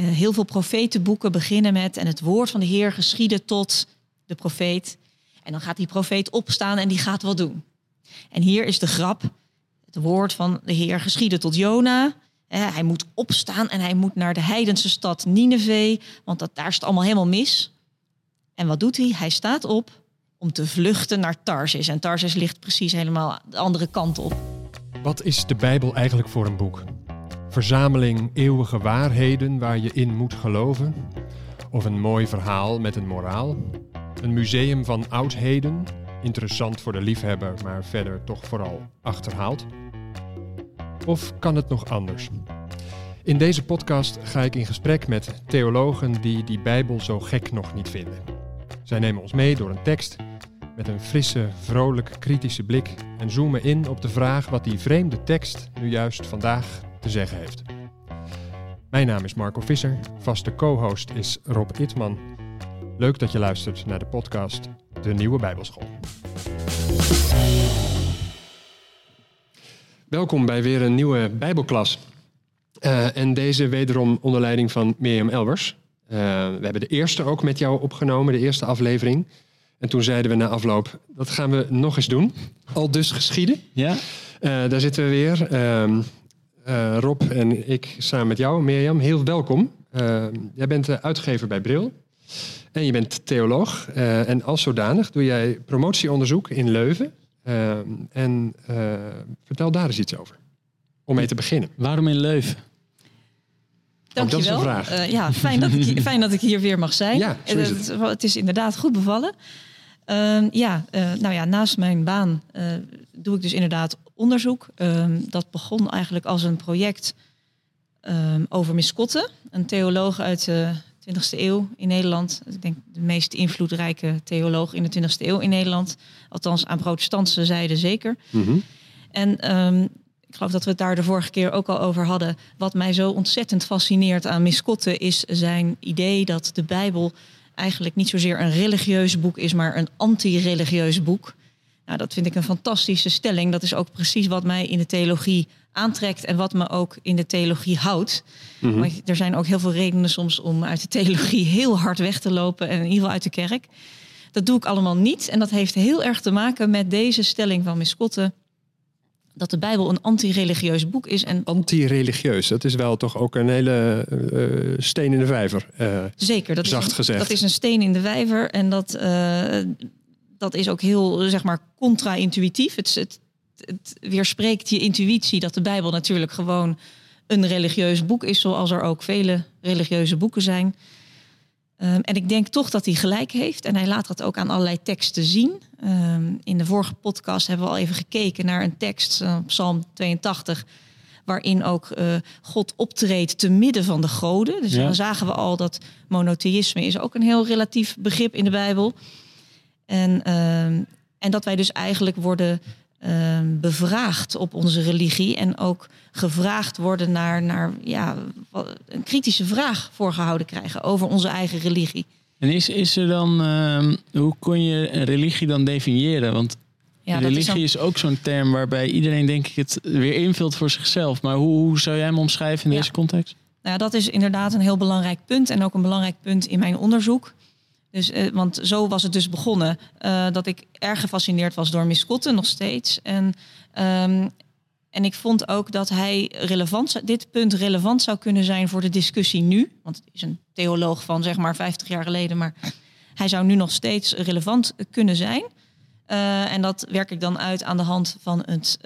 eh, heel veel profetenboeken beginnen met en het woord van de Heer geschieden tot de profeet. En dan gaat die profeet opstaan en die gaat wat doen. En hier is de grap. Het woord van de Heer geschieden tot Jona. Eh, hij moet opstaan en hij moet naar de heidense stad Nineveh, want dat, daar is het allemaal helemaal mis. En wat doet hij? Hij staat op om te vluchten naar Tarsis. En Tarsis ligt precies helemaal de andere kant op. Wat is de Bijbel eigenlijk voor een boek? Verzameling eeuwige waarheden waar je in moet geloven? Of een mooi verhaal met een moraal? Een museum van oudheden, interessant voor de liefhebber, maar verder toch vooral achterhaald? Of kan het nog anders? In deze podcast ga ik in gesprek met theologen die die Bijbel zo gek nog niet vinden. Zij nemen ons mee door een tekst met een frisse, vrolijk, kritische blik en zoomen in op de vraag wat die vreemde tekst nu juist vandaag te zeggen heeft. Mijn naam is Marco Visser, vaste co-host is Rob Itman. Leuk dat je luistert naar de podcast De Nieuwe Bijbelschool. Welkom bij weer een nieuwe Bijbelklas. Uh, en deze wederom onder leiding van Mirjam Elbers. Uh, we hebben de eerste ook met jou opgenomen, de eerste aflevering. En toen zeiden we na afloop, dat gaan we nog eens doen. Al dus geschieden. Ja. Uh, daar zitten we weer. Uh, Rob en ik samen met jou, Mirjam. Heel welkom. Uh, jij bent uitgever bij Bril. En je bent theoloog. Uh, en als zodanig doe jij promotieonderzoek in Leuven. en vertel daar eens iets over. Om mee te beginnen. Waarom in Leuven? Dank Ook je dat wel. ja, fijn dat, ik, fijn dat ik hier weer mag zijn. Ja, zo is het. het. het is inderdaad goed bevallen. Uh, ja, uh, nou ja, naast mijn baan uh, doe ik dus inderdaad onderzoek. dat begon eigenlijk als een project over Miss Kotte, een theoloog uit de 20e eeuw in Nederland. Ik denk de meest invloedrijke theoloog in de 20e eeuw in Nederland. Althans, aan protestantse zijde zeker. Mm -hmm. En um, ik geloof dat we het daar de vorige keer ook al over hadden. Wat mij zo ontzettend fascineert aan Miss Kotte is zijn idee dat de Bijbel eigenlijk niet zozeer een religieus boek is, maar een anti-religieus boek. Nou, dat vind ik een fantastische stelling. Dat is ook precies wat mij in de theologie aantrekt en wat me ook in de theologie houdt. Mhm. Mm -hmm. Er zijn ook heel veel redenen soms om uit de theologie heel hard weg te lopen en in ieder geval uit de kerk. Dat doe ik allemaal niet en dat heeft heel erg te maken met deze stelling van Miss Kotte dat de Bijbel een anti-religieus boek is. En anti-religieus, dat is wel toch ook een hele uh, steen in de vijver. Uh, Zeker, dat zacht is een, gezegd. Dat is een steen in de vijver en dat, uh, dat is ook heel, zeg maar, contra-intuïtief. Het, het, het weerspreekt je intuïtie dat de Bijbel natuurlijk gewoon een religieus boek is, zoals er ook vele religieuze boeken zijn. Um, en ik denk toch dat hij gelijk heeft. En hij laat dat ook aan allerlei teksten zien. Um, in de vorige podcast hebben we al even gekeken naar een tekst, uh, Psalm 82, waarin ook uh, God optreedt te midden van de goden. Dus Ja. dan zagen we al dat monotheïsme is ook een heel relatief begrip in de Bijbel. En, um, en dat wij dus eigenlijk worden um, bevraagd op onze religie en ook gevraagd worden naar, naar ja, een kritische vraag voorgehouden krijgen over onze eigen religie. En is, is er dan, uh, hoe kon je religie dan definiëren? Want Ja, religie dan- is, ook zo'n term waarbij iedereen denk ik het weer invult voor zichzelf. Maar hoe, hoe zou jij hem omschrijven in Ja. deze context? Nou, dat is inderdaad een heel belangrijk punt en ook een belangrijk punt in mijn onderzoek. Dus, eh, want zo was het dus begonnen eh, dat ik erg gefascineerd was door Miss nog steeds. En, ehm, en ik vond ook dat hij relevant, dit punt relevant zou kunnen zijn voor de discussie nu. Want het is een theoloog van zeg maar 50 jaar geleden, maar hij zou nu nog steeds relevant kunnen zijn. Eh, en dat werk ik dan uit aan de hand van het,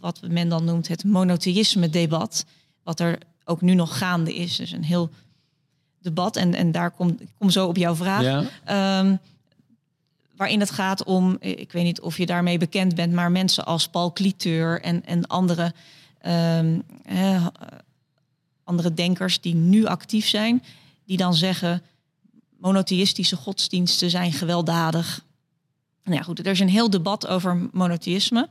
wat men dan noemt het monotheïsme-debat. Wat er ook nu nog gaande is. Dus een heel debat. En, en daar kom ik kom zo op jouw vraag. Ja. Ehm, waarin het gaat om, ik weet niet of je daarmee bekend bent, maar mensen als Paul Cliteur en, en andere, ehm, eh, andere denkers die nu actief zijn, die dan zeggen monotheïstische godsdiensten zijn gewelddadig. Nou ja, goed, er is een heel debat over monotheïsme.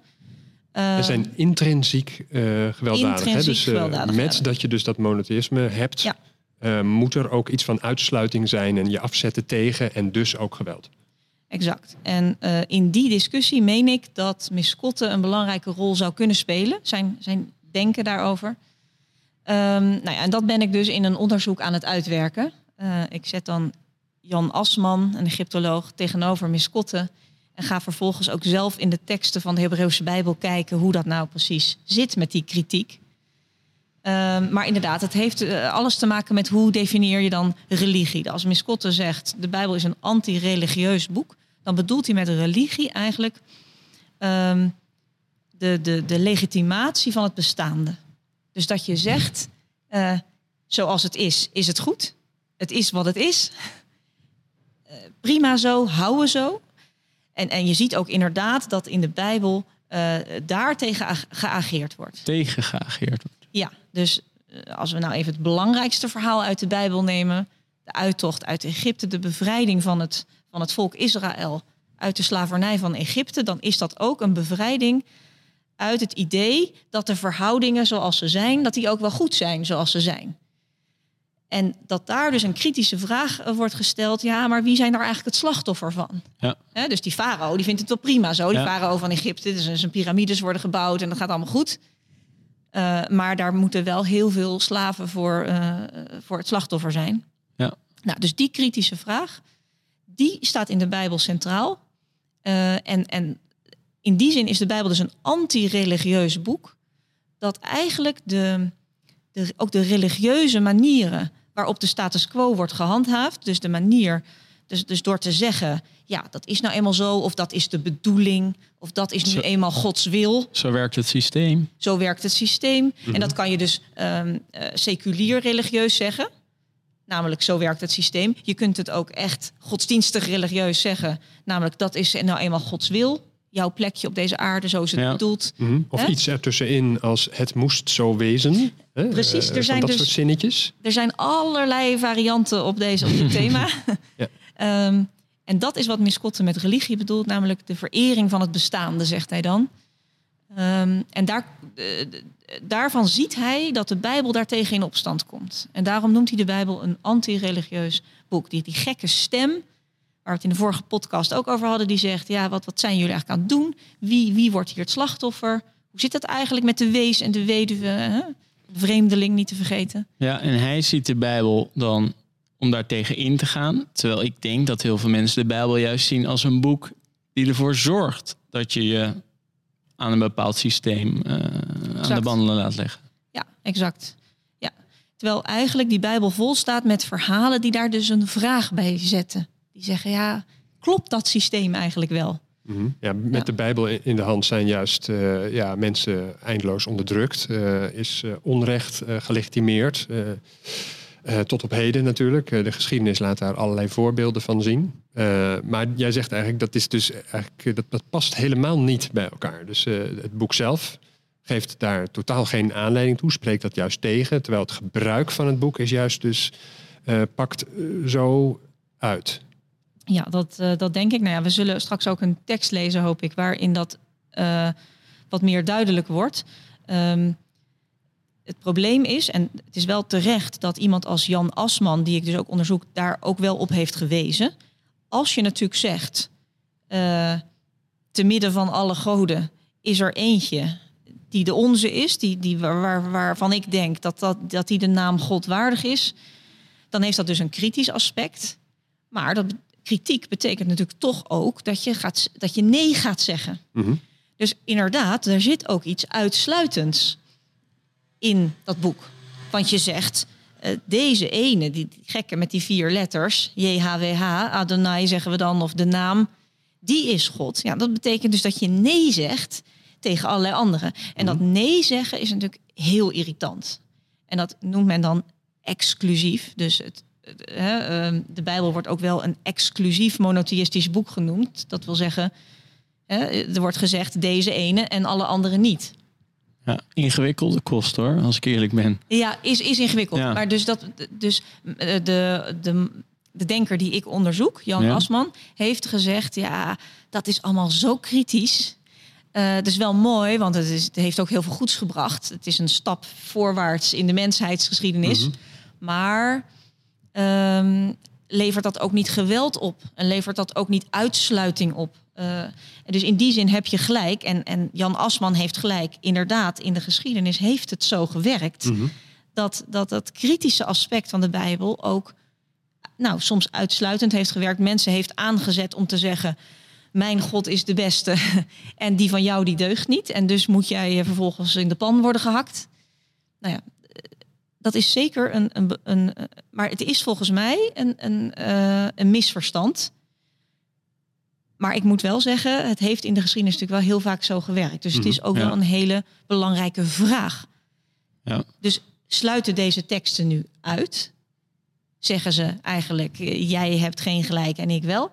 Er zijn intrinsiek eh, gewelddadig. hè? Intrinsiek Dus eh, gewelddadig, met dat je dus dat monotheïsme hebt, Ja. Eh, moet er ook iets van uitsluiting zijn en je afzetten tegen en dus ook geweld. Exact. En eh, in die discussie meen ik dat Miss Kotte een belangrijke rol zou kunnen spelen. Zijn, zijn denken daarover. Ehm, nou ja, en dat ben ik dus in een onderzoek aan het uitwerken. Uh, ik zet dan Jan Asman, een Egyptoloog, tegenover Miss Kotte. En ga vervolgens ook zelf in de teksten van de Hebreeuwse Bijbel kijken hoe dat nou precies zit met die kritiek. Um, maar inderdaad, het heeft uh, alles te maken met hoe definieer je dan religie. Als Miss Kotte zegt, de Bijbel is een anti-religieus boek, dan bedoelt hij met religie eigenlijk um, de, de, de legitimatie van het bestaande. Dus dat je zegt, uh, zoals het is, is het goed. Het is wat het is. Uh, prima zo, houden zo. En, en je ziet ook inderdaad dat in de Bijbel daartegen geageerd wordt. Tegen geageerd wordt. Ja, dus als we nou even het belangrijkste verhaal uit de Bijbel nemen. De uittocht uit Egypte, de bevrijding van het, van het volk Israël uit de slavernij van Egypte. Dan is dat ook een bevrijding uit het idee dat de verhoudingen zoals ze zijn, dat die ook wel goed zijn zoals ze zijn. En dat daar dus een kritische vraag wordt gesteld. Ja, maar wie zijn daar eigenlijk het slachtoffer van? Ja. He, dus die farao, die vindt het wel prima zo. Die ja. farao van Egypte, dus zijn piramides worden gebouwd en dat gaat allemaal goed. Uh, maar daar moeten wel heel veel slaven voor, uh, voor het slachtoffer zijn. Ja. Nou, dus die kritische vraag, die staat in de Bijbel centraal. Uh, en, en in die zin is de Bijbel dus een anti-religieus boek. Dat eigenlijk de, de, ook de religieuze manieren waarop de status quo wordt gehandhaafd. Dus de manier, dus, dus door te zeggen, ja, dat is nou eenmaal zo, of dat is de bedoeling, of dat is nu Zo- eenmaal Gods wil. Zo werkt het systeem. Zo werkt het systeem. En dat kan je dus ehm, eh, seculier religieus zeggen. Namelijk, zo werkt het systeem. Je kunt het ook echt godsdienstig religieus zeggen. Namelijk, dat is nou eenmaal Gods wil. Jouw plekje op deze aarde, zo is het Ja. bedoeld. Mhm. Of iets ertussenin als het moest zo wezen. Hè? Precies, Eh, er van zijn dat dus- soort zinnetjes. Er zijn allerlei varianten op, deze, op dit thema. Ja. Ehm, en dat is wat Miskotte met religie bedoelt, namelijk de verering van het bestaande, zegt hij dan. Ehm, en daar, eh, daarvan ziet hij dat de Bijbel daartegen in opstand komt. En daarom noemt hij de Bijbel een anti-religieus boek. Die, die gekke stem, waar we het in de vorige podcast ook over hadden, die zegt: Ja, wat, wat zijn jullie eigenlijk aan het doen? Wie, wie wordt hier het slachtoffer? Hoe zit het eigenlijk met de wees en de weduwe? Hè? De vreemdeling niet te vergeten. Ja, en hij ziet de Bijbel dan om daar tegen in te gaan. Terwijl ik denk dat heel veel mensen de Bijbel juist zien als een boek die ervoor zorgt dat je je aan een bepaald systeem eh, aan de banden laat leggen. Ja, exact. Ja. Terwijl eigenlijk die Bijbel vol staat met verhalen die daar dus een vraag bij zetten. Die zeggen, ja, klopt dat systeem eigenlijk wel? Mhm. Ja, met Ja. de Bijbel in de hand zijn juist eh, ja, mensen eindeloos onderdrukt. eh, is eh, onrecht eh, gelegitimeerd. Eh, tot op heden natuurlijk. Eh, de geschiedenis laat daar allerlei voorbeelden van zien. Eh, maar jij zegt eigenlijk dat is dus eigenlijk dat, dat past helemaal niet bij elkaar. Dus het boek zelf geeft daar totaal geen aanleiding toe, spreekt dat juist tegen. Terwijl het gebruik van het boek is juist dus pakt zo uit. Ja, dat, dat denk ik. Nou ja, we zullen straks ook een tekst lezen, hoop ik, waarin dat wat meer duidelijk wordt. Ehm, het probleem is, en het is wel terecht dat iemand als Jan Asman, die ik dus ook onderzoek, daar ook wel op heeft gewezen. Als je natuurlijk zegt, eh, te midden van alle goden is er eentje die de onze is, die, die, waar, waar, waarvan ik denk dat, dat, dat die de naam God waardig is, dan heeft dat dus een kritisch aspect. Maar dat kritiek betekent natuurlijk toch ook dat je, gaat, dat je nee gaat zeggen. Mhm. Dus inderdaad, er zit ook iets uitsluitends in dat boek. Want je zegt, eh, deze ene, die, die gekke met die vier letters, JHWH, Adonai zeggen we dan, of de naam, die is God. Ja, dat betekent dus dat je nee zegt tegen allerlei anderen. En dat nee zeggen is natuurlijk heel irritant. En dat noemt men dan exclusief. Dus het, hè, ehm, de Bijbel wordt ook wel een exclusief monotheïstisch boek genoemd. Dat wil zeggen, er wordt gezegd deze ene en alle anderen niet. Ja, ingewikkelde kost hoor, als ik eerlijk ben. Ja, is, is ingewikkeld. Ja. Maar dus, dat, dus eh, de, de, de denker die ik onderzoek, Jan Ja. Asman, heeft gezegd: ja, dat is allemaal zo kritisch. Eh het is wel mooi, want het, is, het heeft ook heel veel goeds gebracht. Het is een stap voorwaarts in de mensheidsgeschiedenis. Maar ehm, levert dat ook niet geweld op? En levert dat ook niet uitsluiting op? Eh, dus in die zin heb je gelijk. En, en Jan Asman heeft gelijk. Inderdaad, in de geschiedenis heeft het zo gewerkt. Mhm. dat, dat dat kritische aspect van de Bijbel ook nou, soms uitsluitend heeft gewerkt. Mensen heeft aangezet om te zeggen, mijn God is de beste en die van jou die deugt niet. En dus moet jij vervolgens in de pan worden gehakt. Nou ja, dat is zeker een, een, een, maar het is volgens mij een, een, uh, een misverstand. Maar ik moet wel zeggen, het heeft in de geschiedenis natuurlijk wel heel vaak zo gewerkt. Dus het is ook wel een hele belangrijke vraag. Ja. Dus sluiten deze teksten nu uit? Zeggen ze eigenlijk, eh, jij hebt geen gelijk en ik wel?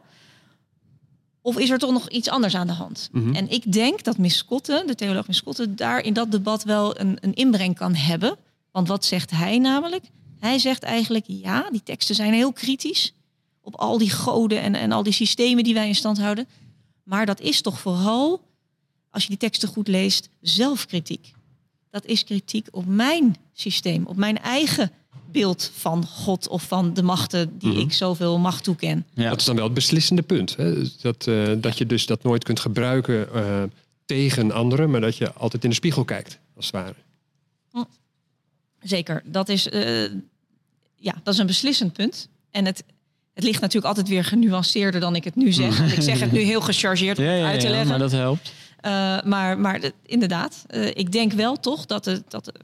Of is er toch nog iets anders aan de hand? Mhm. En ik denk dat Miss de theoloog Miss daar in dat debat wel een, een inbreng kan hebben. Want wat zegt hij namelijk? Hij zegt eigenlijk, ja, die teksten zijn heel kritisch op al die goden en, en al die systemen die wij in stand houden. Maar dat is toch vooral, als je die teksten goed leest, zelfkritiek. Dat is kritiek op mijn systeem, op mijn eigen beeld van God of van de machten die Mhm. ik zoveel macht toeken. Ja. Dat is dan wel het beslissende punt. Hè? Dat, eh, dat je dus dat nooit kunt gebruiken eh, tegen anderen, maar dat je altijd in de spiegel kijkt, als het ware. Zeker, dat is, eh, ja, dat is een beslissend punt. En het, het ligt natuurlijk altijd weer genuanceerder dan ik het nu zeg. Want ik zeg het nu heel gechargeerd om Ja, het ja, uit te ja, leggen. maar dat helpt. Eh, maar maar de- inderdaad, eh, ik denk wel toch dat, het, dat de-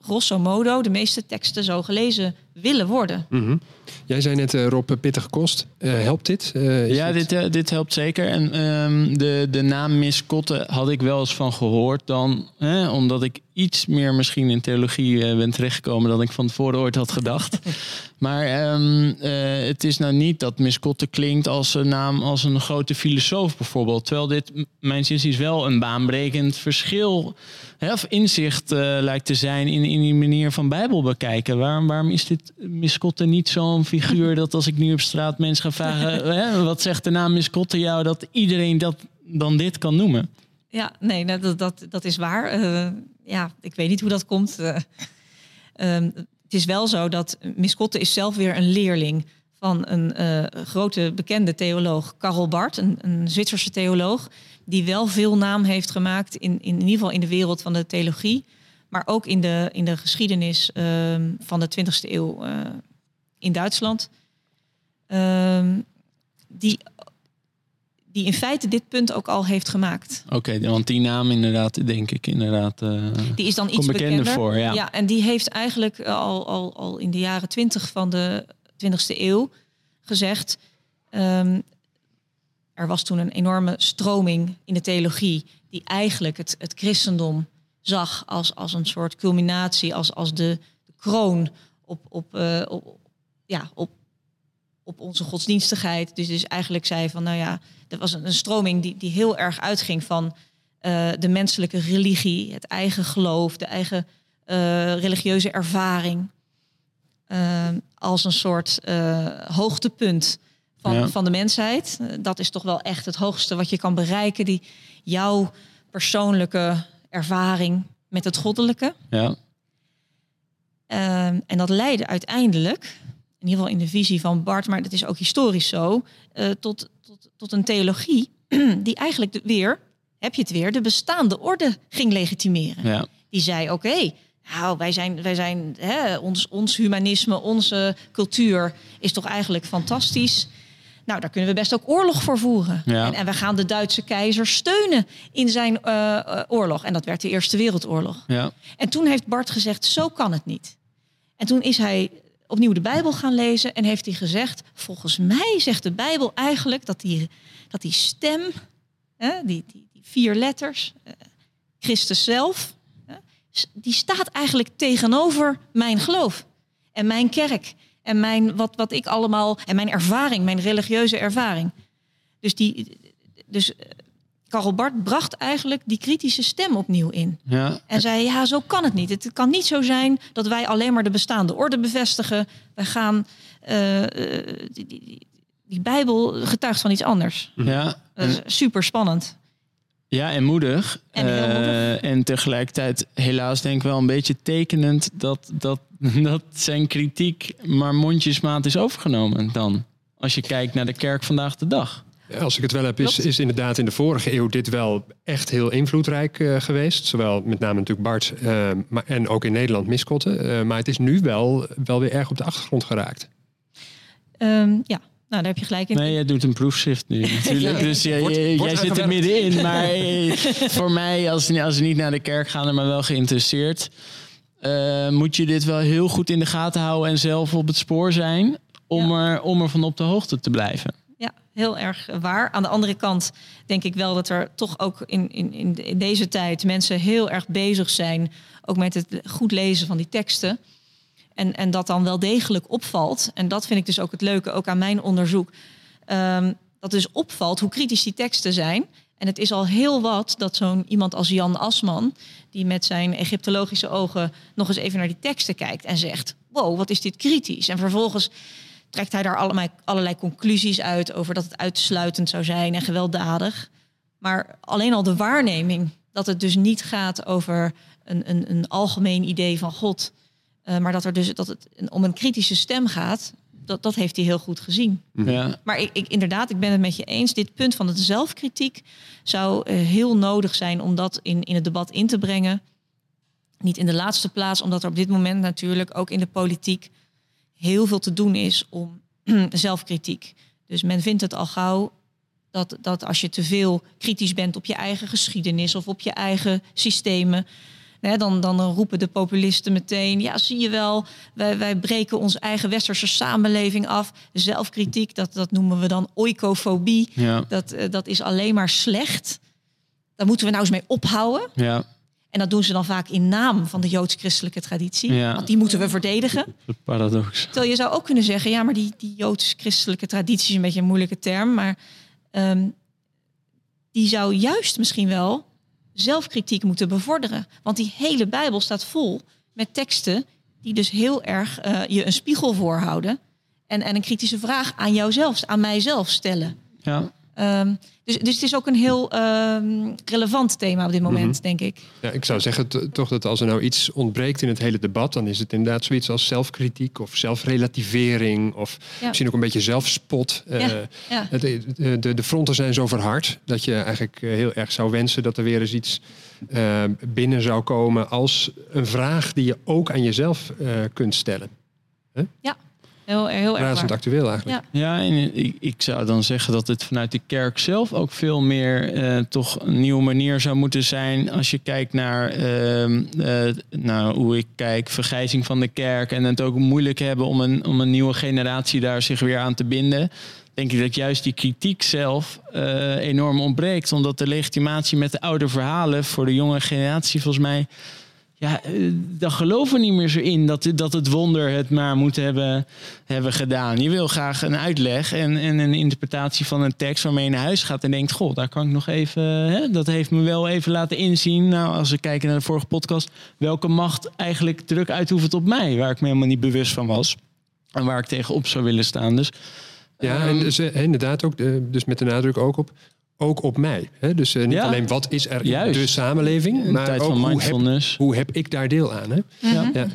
grosso modo de meeste teksten zo gelezen willen worden. Mhm. Jij zei net, eh, Rob, pittige kost. Eh, helpt dit? Eh, Ja, het- dit, eh, dit helpt zeker. En ehm, de, de naam Miss Kotte had ik wel eens van gehoord dan. Hè, omdat ik iets meer misschien in theologie eh, ben terechtgekomen dan ik van tevoren ooit had gedacht. maar ehm, eh, het is nou niet dat Miss Kotte klinkt als een naam als een grote filosoof bijvoorbeeld. Terwijl dit mijn zin is wel een baanbrekend verschil hè, of inzicht eh, lijkt te zijn in, in die manier van Bijbel bekijken. Waarom, waarom is dit Miss Kotte niet zo'n figuur dat als ik nu op straat mensen ga vragen, hè, wat zegt de naam Miss Kotte jou, dat iedereen dat dan dit kan noemen? Ja, nee, nou, dat, dat, dat is waar. Eh, ja, ik weet niet hoe dat komt. Eh, ehm, het is wel zo dat Miss Kotte is zelf weer een leerling van een eh, grote bekende theoloog, Karel Barth, een, een Zwitserse theoloog, die wel veel naam heeft gemaakt in, in, in ieder geval in de wereld van de theologie, maar ook in de, in de geschiedenis ehm, van de 20e eeuw eh, in Duitsland. Ehm, die, die in feite dit punt ook al heeft gemaakt. Oké, want die naam inderdaad, denk ik inderdaad. eh, Die is dan iets bekender bekender. voor, ja. en die heeft eigenlijk al, al, al in de jaren twintig van de 20e eeuw gezegd. ehm, er was toen een enorme stroming in de theologie die eigenlijk het, het christendom zag als, als een soort culminatie, als, als de, de kroon op, op, eh, op, ja, op, op onze godsdienstigheid. Dus, dus eigenlijk zei van, nou ja, er was een, een stroming die, die heel erg uitging van eh, de menselijke religie, het eigen geloof, de eigen eh, religieuze ervaring. eh, als een soort hoogtepunt van, Ja. van de mensheid. Dat is toch wel echt het hoogste wat je kan bereiken. Die, jouw persoonlijke ervaring met het goddelijke. ja, Ehm, en dat leidde uiteindelijk, in ieder geval in de visie van Bart, maar dat is ook historisch zo, eh, tot, tot, tot een theologie die eigenlijk de- weer, heb je het weer, de bestaande orde ging legitimeren. ja, Die zei, oké, nou, wij zijn, wij zijn hè, ons, ons humanisme, onze cultuur is toch eigenlijk fantastisch. Nou, daar kunnen we best ook oorlog voor voeren. Ja. En, en we gaan de Duitse keizer steunen in zijn eh, eh, oorlog. En dat werd de Eerste Wereldoorlog. ja. En toen heeft Bart gezegd, zo kan het niet. En toen is hij opnieuw de Bijbel gaan lezen en heeft hij gezegd, volgens mij zegt de Bijbel eigenlijk dat die, dat die stem, hè, die, die, die vier letters, eh, Christus zelf, die staat eigenlijk tegenover mijn geloof en mijn kerk en mijn, wat, wat ik allemaal, en mijn ervaring, mijn religieuze ervaring. Dus, die, dus eh, Karel Barth bracht eigenlijk die kritische stem opnieuw in. ja. En zei, ja, zo kan het niet. Het kan niet zo zijn dat wij alleen maar de bestaande orde bevestigen. Wij gaan, eh, eh, die, die, die, die Bijbel getuigt van iets anders. ja. Dat is super spannend. Ja, en moedig. En heel moedig. Eh, en tegelijkertijd helaas denk ik wel een beetje tekenend dat, dat, dat zijn kritiek maar mondjesmaat is overgenomen dan. Als je kijkt naar de kerk vandaag de dag. Als ik het wel heb, is, is inderdaad in de vorige eeuw dit wel echt heel invloedrijk eh, geweest. Zowel met name natuurlijk Bart eh, maar, en ook in Nederland Miskotten. Eh, maar het is nu wel, wel weer erg op de achtergrond geraakt. Ehm, ja, nou daar heb je gelijk in. Nee, jij doet een proefschrift nu natuurlijk. Dus jij, zit er middenin. Maar eh, voor mij, als, als niet naar de kerk gaan, maar wel geïnteresseerd... eh, moet je dit wel heel goed in de gaten houden en zelf op het spoor zijn... om, er, om er van op de hoogte te blijven. Ja, heel erg waar. Aan de andere kant denk ik wel dat er toch ook in, in, in deze tijd mensen heel erg bezig zijn, ook met het goed lezen van die teksten. En, en dat dan wel degelijk opvalt. En dat vind ik dus ook het leuke, ook aan mijn onderzoek. ehm, dat dus opvalt hoe kritisch die teksten zijn. En het is al heel wat dat zo'n iemand als Jan Asman, die met zijn Egyptologische ogen nog eens even naar die teksten kijkt en zegt: Wow, wat is dit kritisch? En vervolgens trekt hij daar allerlei, allerlei conclusies uit over dat het uitsluitend zou zijn en gewelddadig. Maar alleen al de waarneming dat het dus niet gaat over een, een, een algemeen idee van God, eh, maar dat, er dus, dat het om een kritische stem gaat, dat, dat heeft hij heel goed gezien. Ja, Maar ik, ik, inderdaad, ik ben het met je eens. Dit punt van de zelfkritiek zou eh, heel nodig zijn om dat in, in het debat in te brengen. Niet in de laatste plaats, omdat er op dit moment natuurlijk ook in de politiek heel veel te doen is om zelfkritiek. Dus men vindt het al gauw dat, dat als je te veel kritisch bent op je eigen geschiedenis of op je eigen systemen, dan, dan roepen de populisten meteen: ja, zie je wel, wij, wij breken onze eigen westerse samenleving af. Zelfkritiek, dat, dat noemen we dan oikofobie. ja, Dat, eh, dat is alleen maar slecht. Daar moeten we nou eens mee ophouden. ja. En dat doen ze dan vaak in naam van de joods-christelijke traditie. Ja. Want die moeten we verdedigen. De paradox. Terwijl je zou ook kunnen zeggen, ja, maar die, die joods-christelijke traditie is een beetje een moeilijke term, maar ehm, die zou juist misschien wel zelfkritiek moeten bevorderen. Want die hele Bijbel staat vol met teksten die dus heel erg eh, je een spiegel voorhouden en, en een kritische vraag aan jouzelf, aan mijzelf stellen. Ja. Ehm, dus, dus het is ook een heel ehm, relevant thema op dit moment, denk ik. Ja, ik zou zeggen toch dat als er nou iets ontbreekt in het hele debat, dan is het inderdaad zoiets als zelfkritiek of zelfrelativering of Ja. misschien ook een beetje zelfspot. Eh, Ja, ja. het- de, de, de fronten zijn zo verhard dat je eigenlijk eh, heel erg zou wensen dat er weer eens iets eh, binnen zou komen als een vraag die je ook aan jezelf eh, kunt stellen. Heel, heel erg Razend waar. actueel eigenlijk. Ja. Ja, en ik, ik zou dan zeggen dat het vanuit de kerk zelf ook veel meer eh, toch een nieuwe manier zou moeten zijn. Als je kijkt naar ehm, eh, nou, hoe ik kijk, vergrijzing van de kerk en het ook moeilijk hebben om een, om een nieuwe generatie daar zich weer aan te binden. Denk ik dat juist die kritiek zelf eh, enorm ontbreekt. Omdat de legitimatie met de oude verhalen voor de jonge generatie volgens mij ja, eh, daar geloven we niet meer zo in dat, dat het wonder het maar moet hebben, hebben gedaan. Je wil graag een uitleg en, en een interpretatie van een tekst waarmee je naar huis gaat en denkt: Goh, daar kan ik nog even. Hè, dat heeft me wel even laten inzien. Nou, als we kijken naar de vorige podcast, welke macht eigenlijk druk uitoefent op mij, waar ik me helemaal niet bewust van was. En waar ik tegenop zou willen staan. Dus Ja, ehm, en dus, eh, inderdaad ook, eh, dus met de nadruk ook op, ook op mij. Hè? Dus eh, niet Ja. alleen wat is er in Juist. de samenleving, een maar tijd ook van hoe heb, mindfulness. hoe heb ik daar deel aan. Hè? Ja. Ja.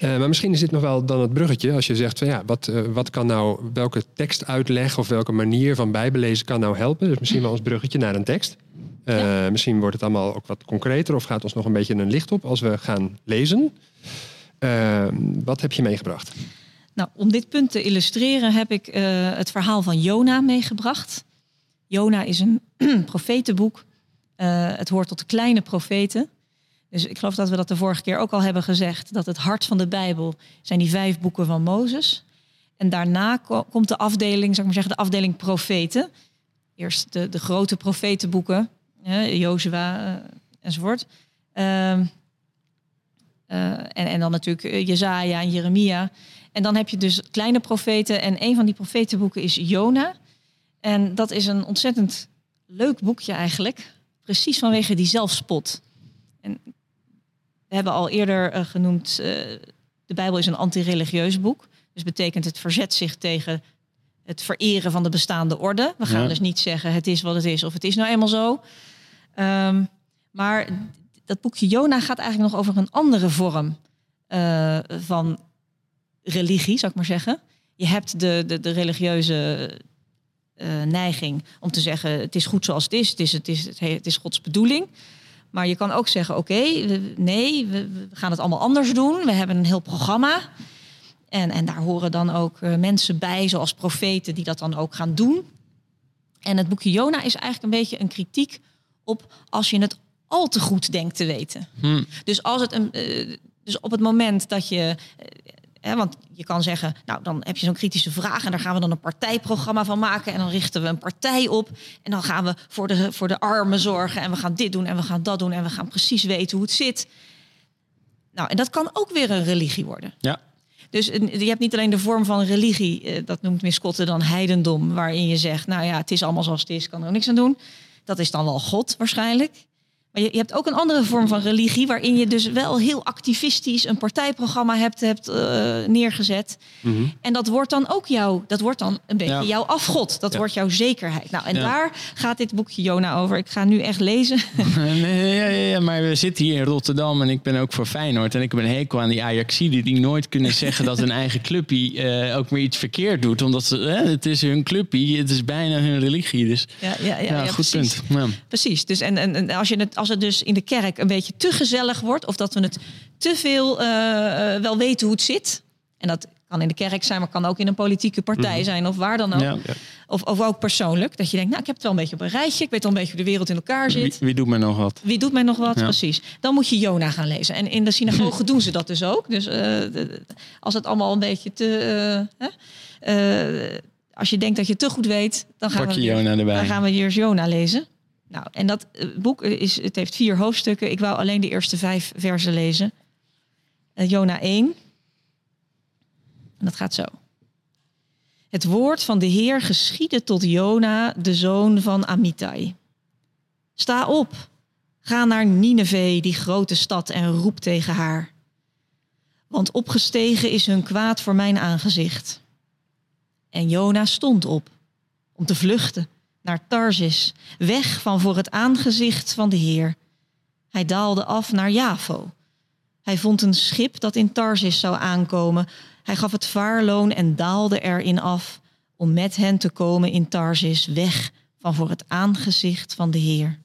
Eh, maar misschien is dit nog wel dan het bruggetje als je zegt van ja, wat, eh, wat kan nou, welke tekstuitleg of welke manier van bijbelezen kan nou helpen? Dus misschien wel ons bruggetje naar een tekst. Eh, Misschien wordt het allemaal ook wat concreter of gaat ons nog een beetje een licht op als we gaan lezen. Wat heb je meegebracht? Nou, om dit punt te illustreren heb ik eh, het verhaal van Jona meegebracht. Jona is een profetenboek. Eh, het hoort tot de kleine profeten. Dus ik geloof dat we dat de vorige keer ook al hebben gezegd. Dat het hart van de Bijbel zijn die vijf boeken van Mozes. En daarna ko- komt de afdeling, zeg maar zeggen, de afdeling profeten. Eerst de, de grote profetenboeken, eh, enzovoort. Ehm, eh, en, en dan natuurlijk Jezaja en Jeremia. En dan heb je dus kleine profeten. En een van die profetenboeken is Jona. En dat is een ontzettend leuk boekje eigenlijk. Precies vanwege die zelfspot. En we hebben al eerder eh, genoemd... eh, de Bijbel is een anti-religieus boek. Dus betekent het verzet zich tegen het vereren van de bestaande orde. We gaan Ja. dus niet zeggen het is wat het is of het is nou eenmaal zo. Ehm, maar dat boekje Jona gaat eigenlijk nog over een andere vorm eh, van religie, zou ik maar zeggen. Je hebt de, de, de religieuze eh, neiging om te zeggen: het is goed zoals het is, het is, het is, het is Gods bedoeling. Maar je kan ook zeggen: oké, nee, we, we, gaan het allemaal anders doen. We hebben een heel programma. En, en daar horen dan ook uh, mensen bij, zoals profeten, die dat dan ook gaan doen. En het boekje Jona is eigenlijk een beetje een kritiek op als je het al te goed denkt te weten. Hm. Dus als het een. Uh, dus op het moment dat je Hè, want je kan zeggen, nou dan heb je zo'n kritische vraag en daar gaan we dan een partijprogramma van maken en dan richten we een partij op en dan gaan we voor de, voor de armen zorgen en we gaan dit doen en we gaan dat doen en we gaan precies weten hoe het zit. Nou, en dat kan ook weer een religie worden. Ja. Dus je hebt niet alleen de vorm van religie, eh, dat noemt Miss Kotte dan heidendom, waarin je zegt, nou ja, het is allemaal zoals het is, kan er niks aan doen. Dat is dan wel God waarschijnlijk. Maar je, je, hebt ook een andere vorm van religie, waarin je dus wel heel activistisch een partijprogramma hebt, hebt uh, neergezet. Mhm. En dat wordt dan ook jouw, dat wordt dan een beetje Ja. jouw afgod. Dat Ja. wordt jouw zekerheid. Nou, en Ja. daar gaat dit boekje Jona over. Ik ga nu echt lezen. Nee, ja, maar we zitten hier in Rotterdam en ik ben ook voor Feyenoord. En ik heb een hekel aan die Ajaxiden die nooit kunnen zeggen dat hun eigen clubje eh, ook meer iets verkeerd doet. Omdat ze, hè, het is hun clubje, het is bijna hun religie. Dus Ja, ja, ja, goed precies. punt. Precies. Dus en, en, en als, je het, als het dus in de kerk een beetje te gezellig wordt, of dat we het te veel eh, eh, wel weten hoe het zit. En dat kan in de kerk zijn, maar kan ook in een politieke partij zijn, of waar dan ook. Ja. Of, of ook persoonlijk. Dat je denkt, nou, ik heb het wel een beetje op een rijtje. Ik weet wel een beetje hoe de wereld in elkaar zit. wie doet me nog wat? Wie doet mij nog wat? Ja. Precies. Dan moet je Jona gaan lezen. En in de synagoge doen ze dat dus ook. Dus eh, de- als het allemaal een beetje te. als je denkt dat je te goed weet, dan gaan, Pak we, je weer- Jona erbij. dan gaan we hier Jona lezen. Nou, en dat eh, boek is, het heeft vier hoofdstukken. Ik wou alleen de eerste vijf versen lezen. Eh, Jona 1. En dat gaat zo. Het woord van de Heer geschiedde tot Jona, de zoon van Amittai. Sta op, ga naar Nineveh, die grote stad, en roep tegen haar. Want opgestegen is hun kwaad voor mijn aangezicht. En Jona stond op, om te vluchten naar Tarsis, weg van voor het aangezicht van de Heer. Hij daalde af naar Javo. Hij vond een schip dat in Tarsis zou aankomen. Hij gaf het vaarloon en daalde erin af om met hen te komen in Tarsis, weg van voor het aangezicht van de Heer.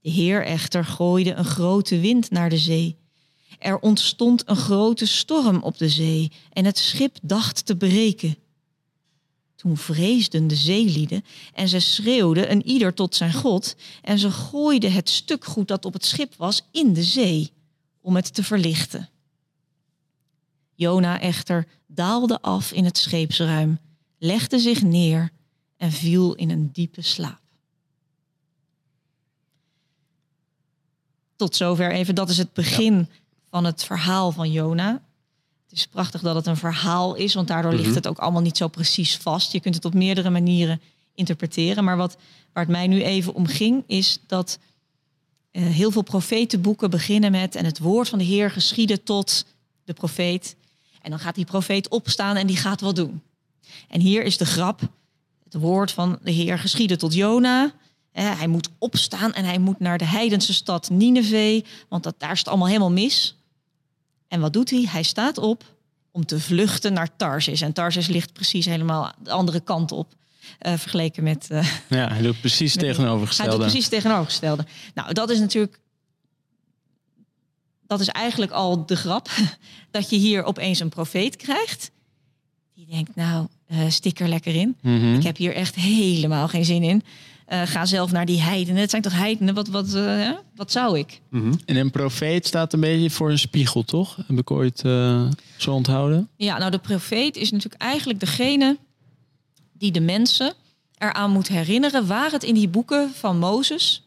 De Heer echter gooide een grote wind naar de zee. Er ontstond een grote storm op de zee en het schip dacht te breken. Toen vreesden de zeelieden en ze schreeuwden een ieder tot zijn God en ze gooiden het stuk goed dat op het schip was in de zee om het te verlichten. Jona echter daalde af in het scheepsruim, legde zich neer en viel in een diepe slaap. Tot zover even, dat is het begin van het verhaal van Jona. Het is prachtig dat het een verhaal is, want daardoor ligt Mhm. het ook allemaal niet zo precies vast. Je kunt het op meerdere manieren interpreteren. Maar wat, waar het mij nu even om ging, is dat eh, heel veel profetenboeken beginnen met... en het woord van de Heer geschieden tot de profeet. En dan gaat die profeet opstaan en die gaat wat doen. En hier is de grap. Het woord van de Heer geschieden tot Jona. Hij moet opstaan en hij moet naar de heidense stad Nineveh. Want dat, daar is het allemaal helemaal mis. En wat doet hij? Hij staat op om te vluchten naar Tarsis. En Tarsis ligt precies helemaal de andere kant op. eh, vergeleken met... eh, Ja, hij doet precies Met- tegenovergestelde. hij doet precies tegenovergestelde. Nou, dat is natuurlijk. Dat is eigenlijk al de grap. Dat je hier opeens een profeet krijgt. Die denkt, nou, eh stik er lekker in. Mhm. Ik heb hier echt helemaal geen zin in. Eh, ga zelf naar die heidenen. Het zijn toch heidenen? Wat, wat, eh, wat zou ik? Mhm. En een profeet staat een beetje voor een spiegel, toch? Heb ik ooit eh, zo onthouden? Ja, nou, de profeet is natuurlijk eigenlijk degene die de mensen eraan moet herinneren waar het in die boeken van Mozes,